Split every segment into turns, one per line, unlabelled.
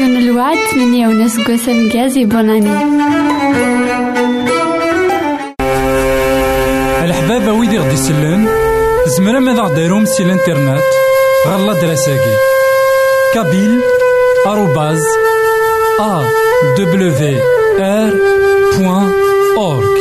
راديو الوعد من يونس قسم جازي بوناني
الحبابة ويدي غدي يسلم زمرا ماذا غديرهم سي الإنترنت غالا دراساكي كابيل آروباز أ دبليو آر بوان أورك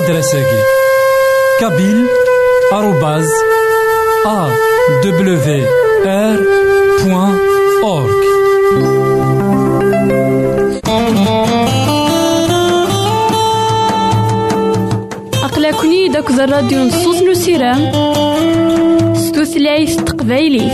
غالا دراساكي كابيل آروباز أ دبليو آر بوان أورك
أقلكني داك الراديو نصوص نسيرام ستوثلايف تقبايليف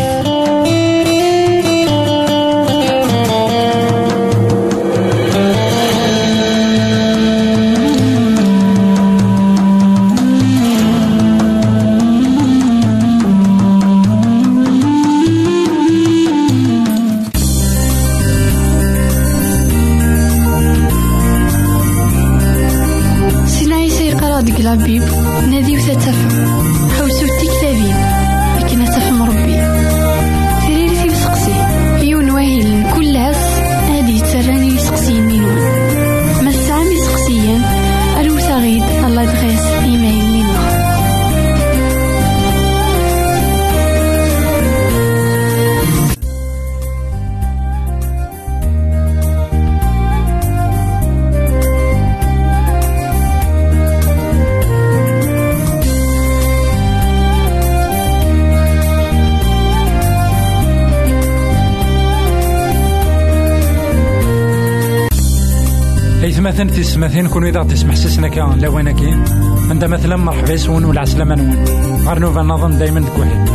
مثلا تسمثين كون إذا تسمح سسنا كان لوانا كين عند مثلا مرحبا يسون ولا عسلامة نون. غير نوفا نظن دايما دك واحد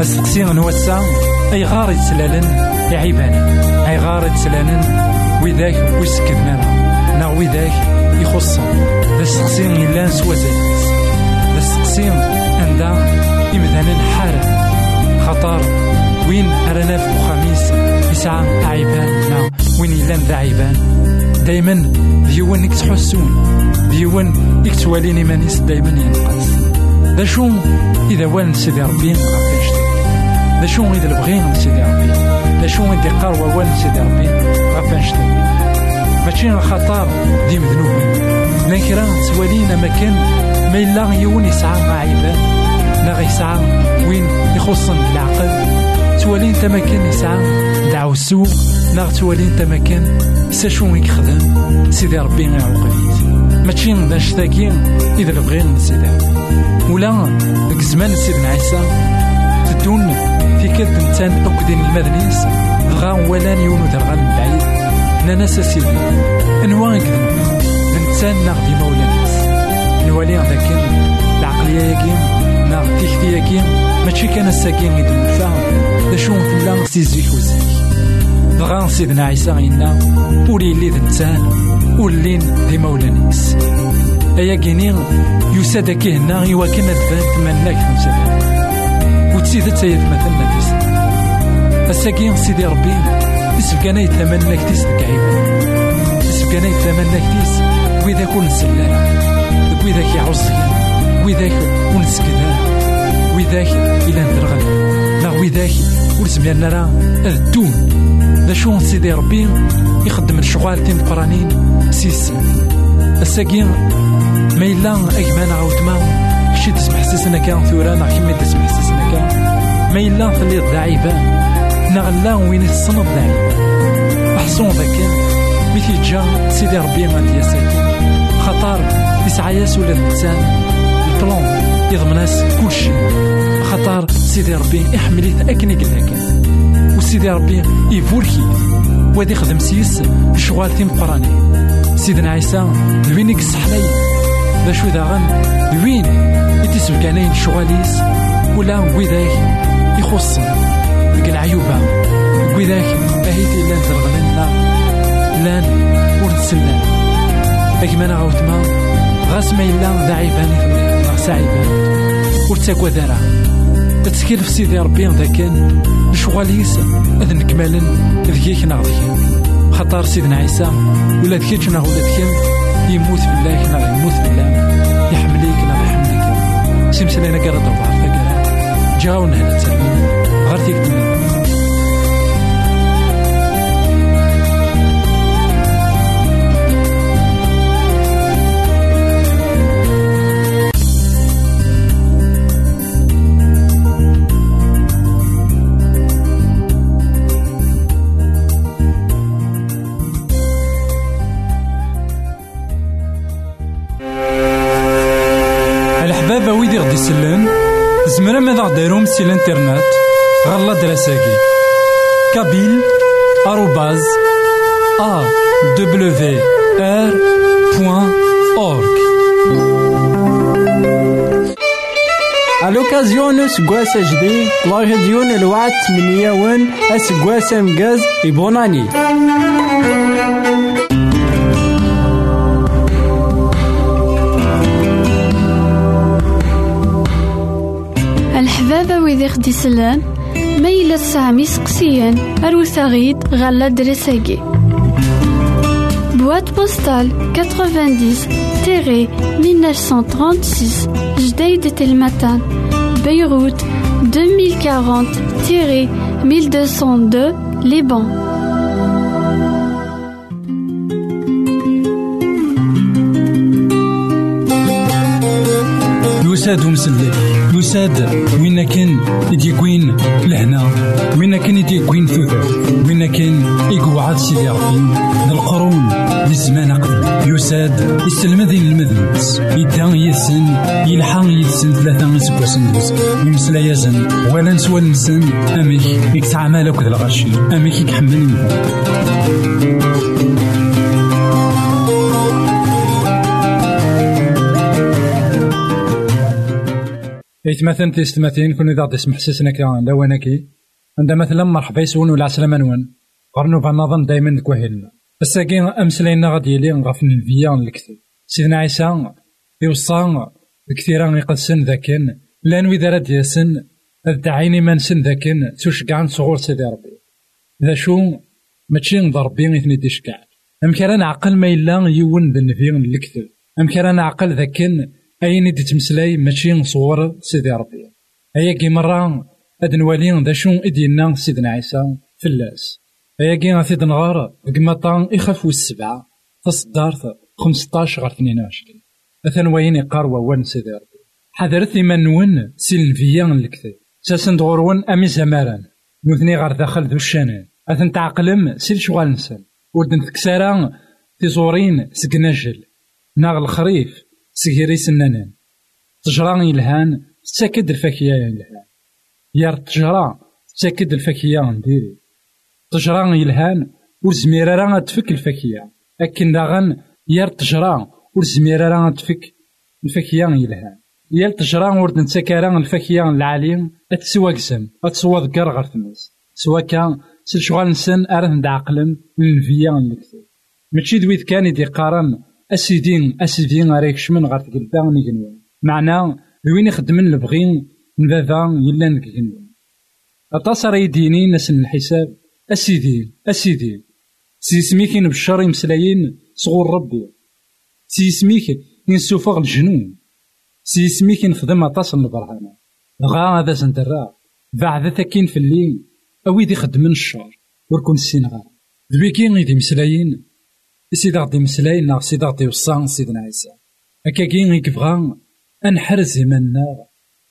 السقسي السا أي غار يتسلالن يا عيبان. أي غار يتسلالن وذاك ويسكت مالا نا وذاك يخصم. ذا السقسي إلا نسوى ذا السقسي عندها إمثالا حارة. خطر. وين أرانا في خميس يسعى عيبان. نا. وين إلا عيبان. دايما ديون نك تحسون ديون نك توالين إيمانيس دايما ينقص ذا شو إذا وان سيدي ربي غافاش ذا شو إذا البغين سيدي ربي؟ ذا شو إذا قار وان سيدي ربي غافاش ماشي الخطر ديم ذنوبين لكن توالينا مكان ما إلا يون يسعى مع عباد. لا غيسعى وين يخصن بالعقل توالين تمكن يسعى. دعو السوق لا توالين تمكن ساشو يخدم سيدي ربي يعوقفيت ماشي باش تاكي إذا بغينا ربي ولا ديك الزمان سيدنا عيسى تدون في كلت انسان اكدين المدنيس غا ولا يونو درغا من بعيد. ناس سيدي انوا يكذب الانسان ناغدي مولانيس نولي ذاك العقلية ياكي ناغ تيكتي ياكي ماشي كان الساكين يدون فاهم دا شو فلا سيزيك وزيك دغا سيدنا عيسى غينا ولي اللي ذنسان ولين دي مولانيس أيا كيني يساد كهنا يواكن ادفان تمناك تمسد وتسيد تسيد مثلا كيس الساكين سيدي ربي يسبقنا يتمنى كتيس دكعيبا يسبقنا يتمنى كتيس وإذا كون سلالا وإذا يعوزيا وإذا ونسكدا وإذا إلا ندرغل لا وإذا ورسمي نرى الدون. ذا شو سيدي ربي؟ يخدم الشغال تيم قرانين. سيس. الساقين ما إلا أجمان عاود ما كشي تسمح سيسنا كان ثورا نا كيما تسمح سيسنا كان. ما إلا تلي ضعيبة نغلا وين تصنف ضعيبة أحسن ذاك. مثل جا سيدي ربي ما ديا ساكن خطر يسعى ياس ولا الإنسان يضمناس كل شيء خطر سيدي ربي يحمليت أكني كذاك وسيدي ربي يفوركي وادي خدم سيس الشغال تيم قراني سيدنا عيسى لوينك السحلي ذا شو داغن لوين يتسبق عنين الشغاليس ولا ويداك يخص ديك العيوبة ويداك باهيتي لأن زرغلنا لأن ورنسلنا أكما أنا غوتما غاس ما إلا ذا عيباني عيبان ورتاكوا ذرا تتسكيل في سيدي ربي ذا كان الشغاليس أذ نكمالن ذكيك نغضيك خطر سيدنا عيسى. ولا ذكيك نغ ولا ذكيك يموت بالله نغ يموت بالله. يحمليك نغ يحمليك. سيمسلينا كرا دوار فكرا جاونا هنا تسلم غير تيك سي الانترنت غالا دراساكي. كابيل آروباز أ دبليو آر بوان أورك
À l'occasion de ce gosse HD, la région de l'Ouest Miniawan, à ce gosse Mgaz et bonne année.
الحبابة ويدي خدي سلان ميلا سامي سقسيان أروثاغيد غالا دريساكي Boîte postale 90-1936 Jdeï de Telmatan Beyrouth 2040-1202 Liban
يساد ومسلي يساد وين كان يديكوين لهنا؟ وين كان يديكوين ثوثر وين كان يقعد سيدي ربي؟ القرون للزمان قبل. يساد يسلم ذي المذنبس يدان يسن يلحق يسن ثلاثة سكواسن دوز يمسلا يزن ولا نسوى نسن أميك يكتعمل أكد الغشي أميك يكحمل إيتماثل تيستماثين كون غدي يسمح سيسنا كان لواناكي عند مثلا مرحبا يسون ولا عسلامة قرنو بنظن دايما كوهيلنا الساقي أمسلينا غادي يلي غاف الفيا الكتب سيدنا عيسى يوصى كثيرا يقدسن ذاكن. لأن وإذا راد ياسن الدعيني ما نسن ذاكن. تشكع صغور سيدي ربي. ذا شو؟ ماشي نضربي إثني تشكع أم كان عقل ما إلا يون ذنفي الكتب أم كان عقل ذاكن أين دي تمسلاي ماشي نصور سيدي ربي. أيا كي مرة أد نوالي ذا شو إدينا سيدنا عيسى فلاس. أيا كي غادي تنغار ديك مطان يخاف السبعة تصدارت خمسطاش غير اثنين وعشرين. أثن وين يقار ووان سيدي ربي. حذرت من ون سيل فيا الكتاب ساسن دغورون أمي زماران. نوثني غير داخل ذو الشانان أثن تعقلم سيل شغال نسان ودن تكسارا تزورين سكناجل ناغ الخريف سيري سنانان تجرى يلهان تساكد الفاكية يلهان. يار تجرى تساكد الفاكية نديري تجرى يلهان ور زميرة راه تفك الفاكية أكن داغن يار تجرى ور زميرة راه تفك الفاكية يلهان. يار تجرى ور نتسكر الفاكية العالية أتسواكسم أتسوا ذكر غير تمس سوا كان سل شغال نسن أرث ندعقلم للفيا نكتب. ماشي دويت كان يدي قارن أسيدين أسيدين غير يكشمن غير تقلبا نيجنوا معناه وين يخدمن البغين من بابا يلا أطاس راه يديني ناس الحساب. أسيدين أسيدين. سي سميك نبشر يمسلايين صغور ربي. سي سميك ينسوفغ الجنون. سي سميك نخدم أطاس البرهانة غا هذا سنترا. بعد ثكين في الليل. أويدي خدمن الشر وركون السين غا ذويكي غيدي مسلايين سيدي غدي مسلايين ناغ سيدي غدي سيدنا عيسى. هكاكي غي كبغا أنحرز يمنا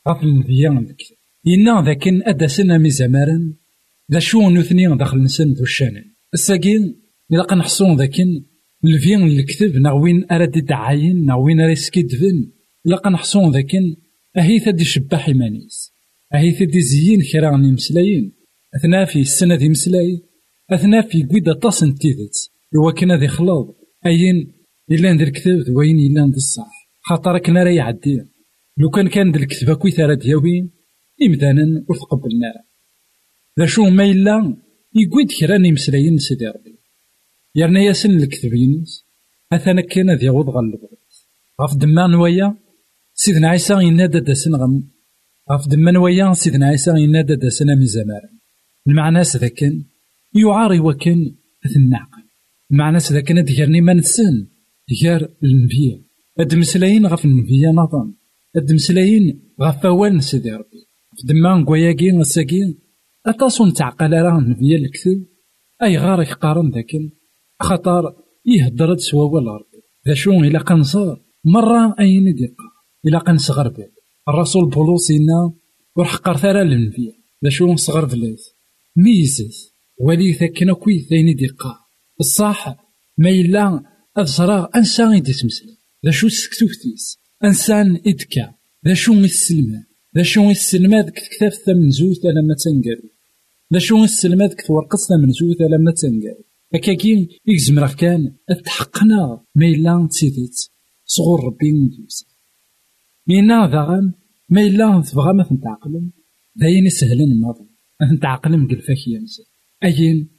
غف الكتاب إنا ذاكن أدسنا مي زمارن ذا شو نثني داخل نسن ذو الشانن الساقين إلا قنحصون ذاكن الفين الكتب ناوين أراد دعاين ناوين ريسكي دفن إلا قنحصون ذاكن أهيثا دي شباح إيمانيس. أهيثا دي زيين كرا مسلايين أثناء في السنة دي مسلاي أثناء في قيدة تصن تيدت إوا كان ذي خلاض أين إلا ندير الكتاب وين إلا ندير الصح. خاطر كنا راه يعدي. لو كان كان ذا الكتاب كويث راه دياوين إمدانا ور تقبلنا ذا شو ما إلا يقويد كرا نمسلايين سيدي ربي. يرنا ياسن الكتاب ينس أثنا كان ذي يعوض غالبغ غف دما نوايا سيدنا عيسى ينادى داسن غم. غف دما نوايا سيدنا عيسى ينادى داسن من زمان. المعنى ذاكن يعاري وكن النعقل المعنى ذاكن ديرني ما نسن ديار النبيا هاد مسلايين غف النبيا نظام. هاد مسلايين غف أول سيدي ربي. دما نقوياكي نساكي أتصون تعقل راه النبيا الكتب أي غار يقارن ذاكن. خطر يهدر سوا ربي. ذا شو؟ إلا قنصار. مرة أين ديقا إلا قنصغر به الرسول بولوس إنا ورحقر ثرى للنبيا ذا شو؟ صغر بلاث ميزز ولي ثاكنا كوي ثاني ديقا الصح ما إلا أذصرا أنسان يدي تمثل. ذا شو سكتوفتيس أنسان إدكا. ذا شو السلمان ذا شو السلماد كتكتاف تمنزوت لما تنقل ذا شو السلماد كتورقص تمنزوت لما تنقل هكاكي يكزمر كان أتحقنا. ما إلا تسيدت صغور ربي ندوس. مينا داغن ما إلا تبغى ما تنتعقلم داين سهلا النظر تنتعقلم قلفاك ينسى. أين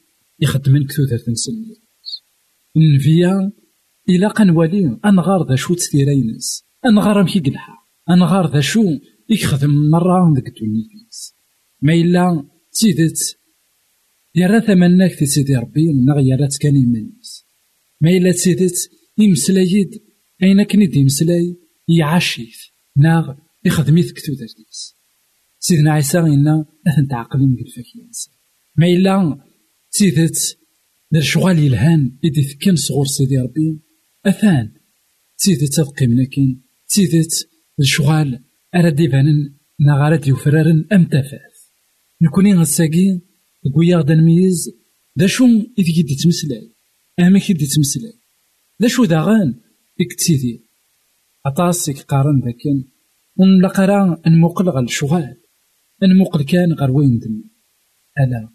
يخدمن كثوثة تنسل النبيا إلا قنوالي أنغار ذا شو تستيرينس أنغار مكي قلحا أنغار ذا شو يخدم مرة ديك الدنيا ما إلا تيدت يرى في سيدي ربي نغ يرى كان يمنيس ما إلا تسيدت يمسلايد أين كني يمسلاي يعشيت. ناغ يخدميت كتو ديس سيدنا عيسى إنا أثن تعقلين قلفك ينسى ما إلا تيدت دار شغال يلهان إدي ثكن صغور سيدي ربي. أثان تيدت تبقي منكين تيدت الشغال أراد يبانن نغارات يفرارن أم تفاث نكوني غساقي قويا غدا نميز دا شو إذا كي تمسلاي أما كي تمسلاي دا شو داغان إك تسيدي أطاس إك قارن ذاكن ونلقرا نموقل غا الشغال نموقل كان غير وين دم ألا.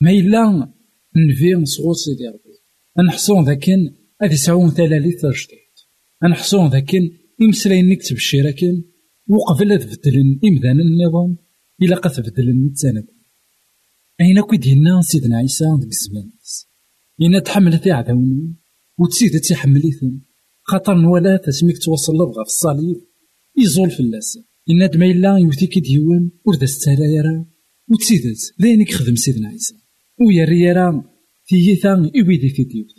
ما إلا نفي نصغور سيدي ربي نحصون ذاكن هذي سعون ثلالي تجديد نحصون ذاكن إمسلاين نكتب الشراكن وقبل تبدلن إمدان النظام إلا قد تبدلن نتساند أين كي دينا سيدنا عيسى ديك الزمان إنا تحملت عداوني وتسيد تيحمليثن خاطر نوالا تسميك توصل لبغا في الصليب يزول في اللاس إنا دما إلا يوثيك ديوان ورد ستالا وتسيدت ذينك خدم سيدنا عيسى ويري يرا تيثا يبيدي في ديوث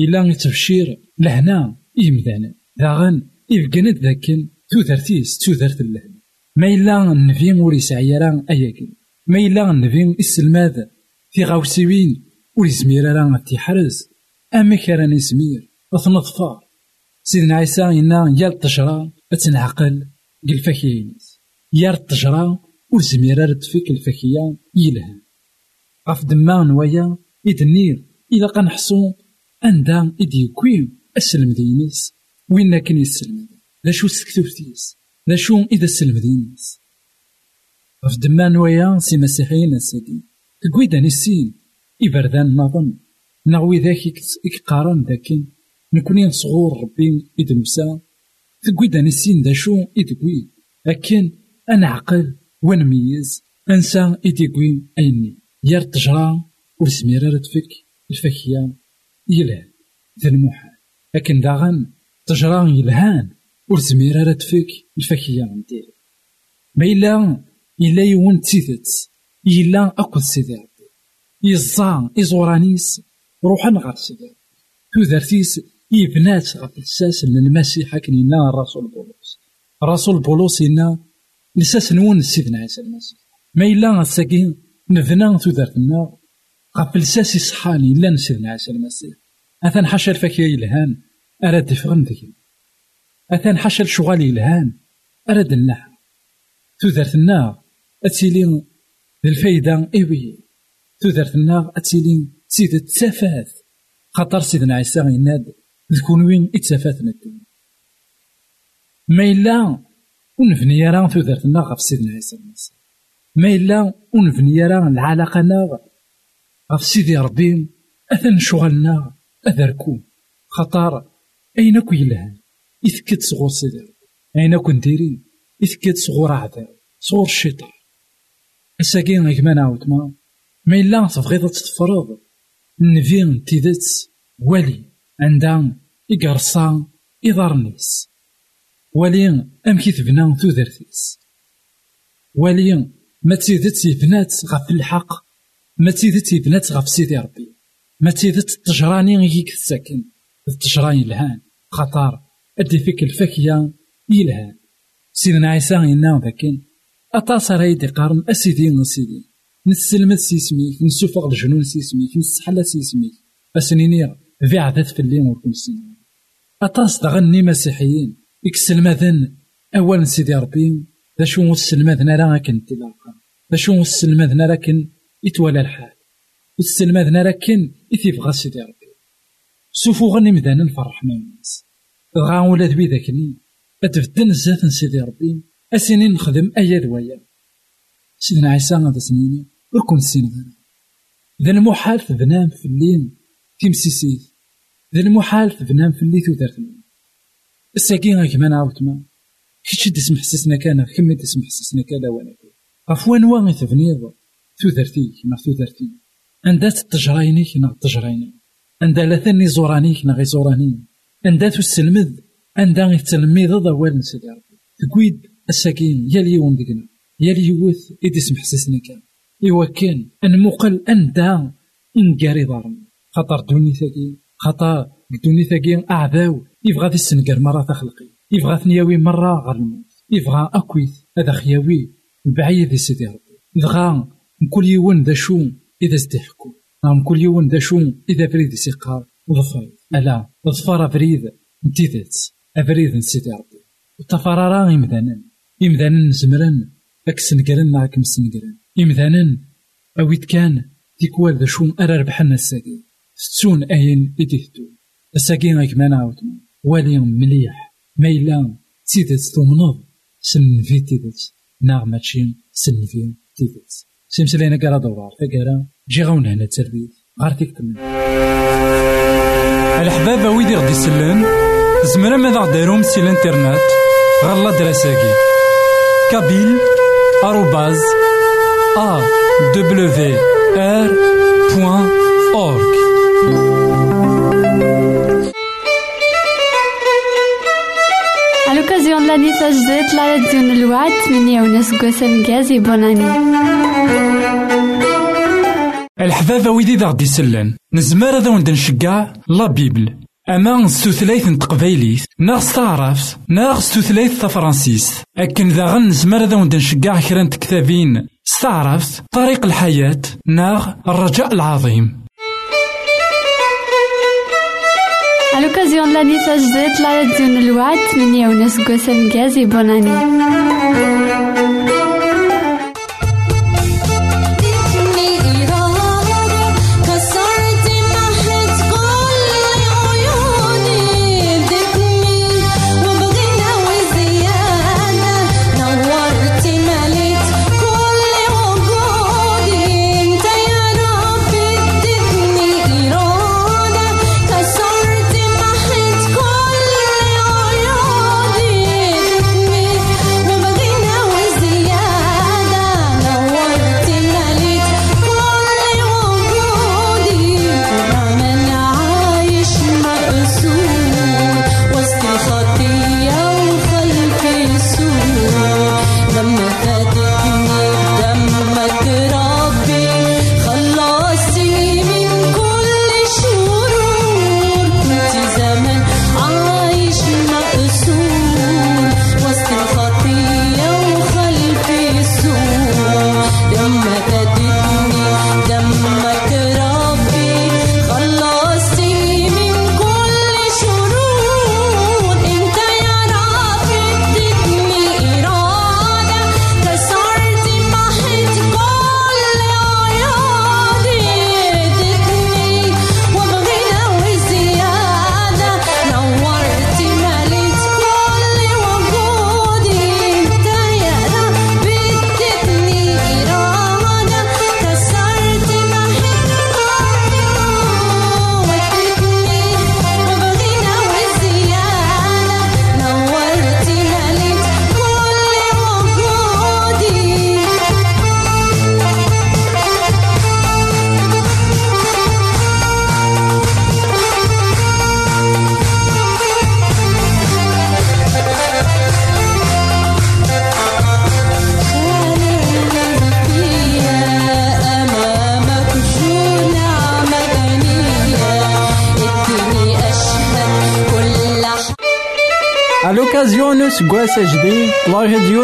إلا يتبشير لهنا يمدانا داغن يبقى ذاكن تودرتيس تودرت اللهنا ما إلا النبي ور يسعى يرا أياكن ما إلا النبي السلماد في غاوسيوين ور يزمير راه تيحرز أما كان يزمير أثنظفار سيدنا عيسى إنا يا غف دما نوايا إدنير إلا قنحصو أندا إدي كوين أسلم دينيس. وين كان يسلم لا شو سكتوفتيس لا شو إذا سلم دينيس؟ غف دما نوايا سي مسيحيين السيدي. تقويدا نسين إبردان نظن نغوي ذاك إكقارن ذاكن نكوني صغور ربي إدمسا تقويدا نسين دا شو إدقوي لكن أنا عقل ونميز. أنسى إدقوي أيني يا التجرى ورسميرا تفك الفكية يلهان ذا المحال لكن داغن تجرى يلهان ورسميرا تفك الفكية ندير ما إلا إلا يون تيثت إلا أكد سيدي ربي يزا إزورانيس روحا غير سيدي تودرتيس يبنات غف الساس المسيح كنينا الرسول بولوس. الرسول بولوس إنا لساس نون سيدنا عيسى المسيح. ما إلا نبنا تودرتنا غف الساس يصحاني إلا سيدنا عيسى المسيح أثن حاشا الفكية يلهان أراد يفغن ذكي. أثن حاشا الشغال يلهان أراد النحو تودرتنا أتيلي الفايدة إيوي. تودرتنا أتيلي سيد التفاث خاطر سيدنا عيسى يناد تكون وين اتسافاتنا الدنيا ما إلا ونفني راه تودرتنا غف سيدنا عيسى المسيح. ما إلا ونفني راه العلاقة نا غف سيدي ربي أثن شغلنا أذركو خطر أين كو يلهان إثكت صغور سيدي ربي أين كو نديري إثكت صغور أعداء صغور الشيطان أساكين غيكما نعاود ما ما إلا تبغيض تتفرض نفين تيدت والي عندها إقرصا إضارنيس والي أم كي تبنى تودرتيس والي ما تيدت يبنات غف الحق ما تيدت يبنات غف سيدي ربي ما تيدت التجراني غيك الساكن التجراني يلهان خطر أدي فيك الفكية يلهان. سيدنا عيسى إنا ذاكن أطاس رايد قارن أسيدي أسيدي نسلمت سيسميك نسوفغ الجنون سيسميك نسحل سيسميك أسنيني في عدد في الليل وركن سنين أطاس تغني مسيحيين إكسلماذن أول سيدي ربي ذا شو السلماذنا راه كن تلاقى ذا شو السلماذنا راه كن يتولى الحال. السلماذنا راه كن يتيبغى سيدي ربي. سوفو غني مدانا الفرح ما الناس. غا ولاد بي ذاكني أتفدن الزات سيدي ربي. أسيني نخدم أيا دوايا سيدنا عيسى غادا سنيني. ور كنت سين ذا المحال بنام في اللين تيمسيسيت ذا المحال بنام في اللي تودرتنا الساكين غاك ما نعاوتما كيتش تسمح حسسنا كان كم تسمح حسسنا كان وأنا غف وانوا غي تبنيض تودرتيك ما تودرتي عندها تجرينيك نا تجريني عندها لا زورانيك نا زوراني. عندها تسلمد عندها غي تلميذ ضوال نسيدي ربي. تقويد الساكين يا اليوم ديكنا. يا اليوث إدي سمح حسسنا كان. إوا كان أنمقل أندا إنكاري ضارن خاطر دوني ثاكي خاطر دوني ثاكي أعداو يبغى ذي السنكر مرة تخلقي يبغى ثنياوي مرة الموت يبغى أكويت هذا خياوي بعيد دي سيدي ربي. يبغى كل يوم ذا شو إذا استحكو كل يوم ذا شو إذا بريد سيقار. وظفر ألا. ظفر بريد نتيذت أبريد نسيدي ربي. التفرارا إمذانا. إمذانا زمرا ذاك السنكرن معاك مسنكرن إمذانا أويت كان تيكوال ذا شو أرى ربحنا الساقي. ستون أين إديهتو. الساقي غيك ما نعاودنا والي مليح. ما إلا تيدت تمنض سن في تيدت ناغ ماتشي سن في تيدت سيمسلينا كارا دوار فكارا جي غاون هنا تربيت غار تكتمل الحباب ويدي غدي سلان زمرا ماذا غديرهم سي الانترنت غالا دراساكي كابيل آروباز أ دبليو آر بوان أورك
La radio de l'Ouad, mini Younes Gwassem et bonne année.
الحبابة ويدي ذا غدي سلان. نزمار ذا وند نشقع لا بيبل. أما ستوثلايث n تقبايليت ناغ ستعرف ناغ ستوثلايث تفرانسيس أكن ذا غن نزمار ذا وند نشقع كرا n تكتابين. ستعرف طريق الحياة ناغ الرجاء العظيم.
À l'occasion de l'année Sajdet, la radio de l'Ouad, mini Younes Gwassem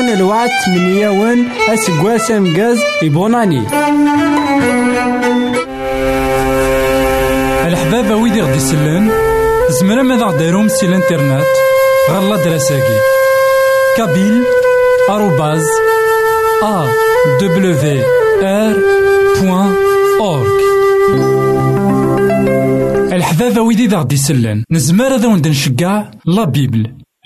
de l'Ouad Miniawan, à ce gosse Mgaz et bonne année.
الحبابة ويدي غدي سلان زمرا ماذا غديرهم سي الانترنت غالا دراساكي. كابيل آروباز أ دبليو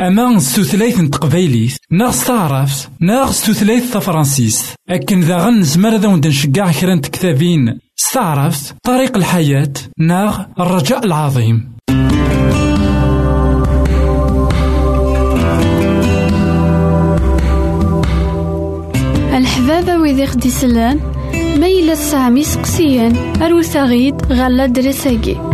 ذا ذا أما ستوثلايت n تقبايليت ناغ ستعرفت ناغ ستوثلايت تفرانسيست أكن ذا غنزمر ذا وند نشقع كرا كتابين ستعرفت طريق الحياة ناغ الرجاء العظيم.
الحبابة ويدي خدي سلان ما يلا سامي سقسيان أروت غيد غالا دريساكي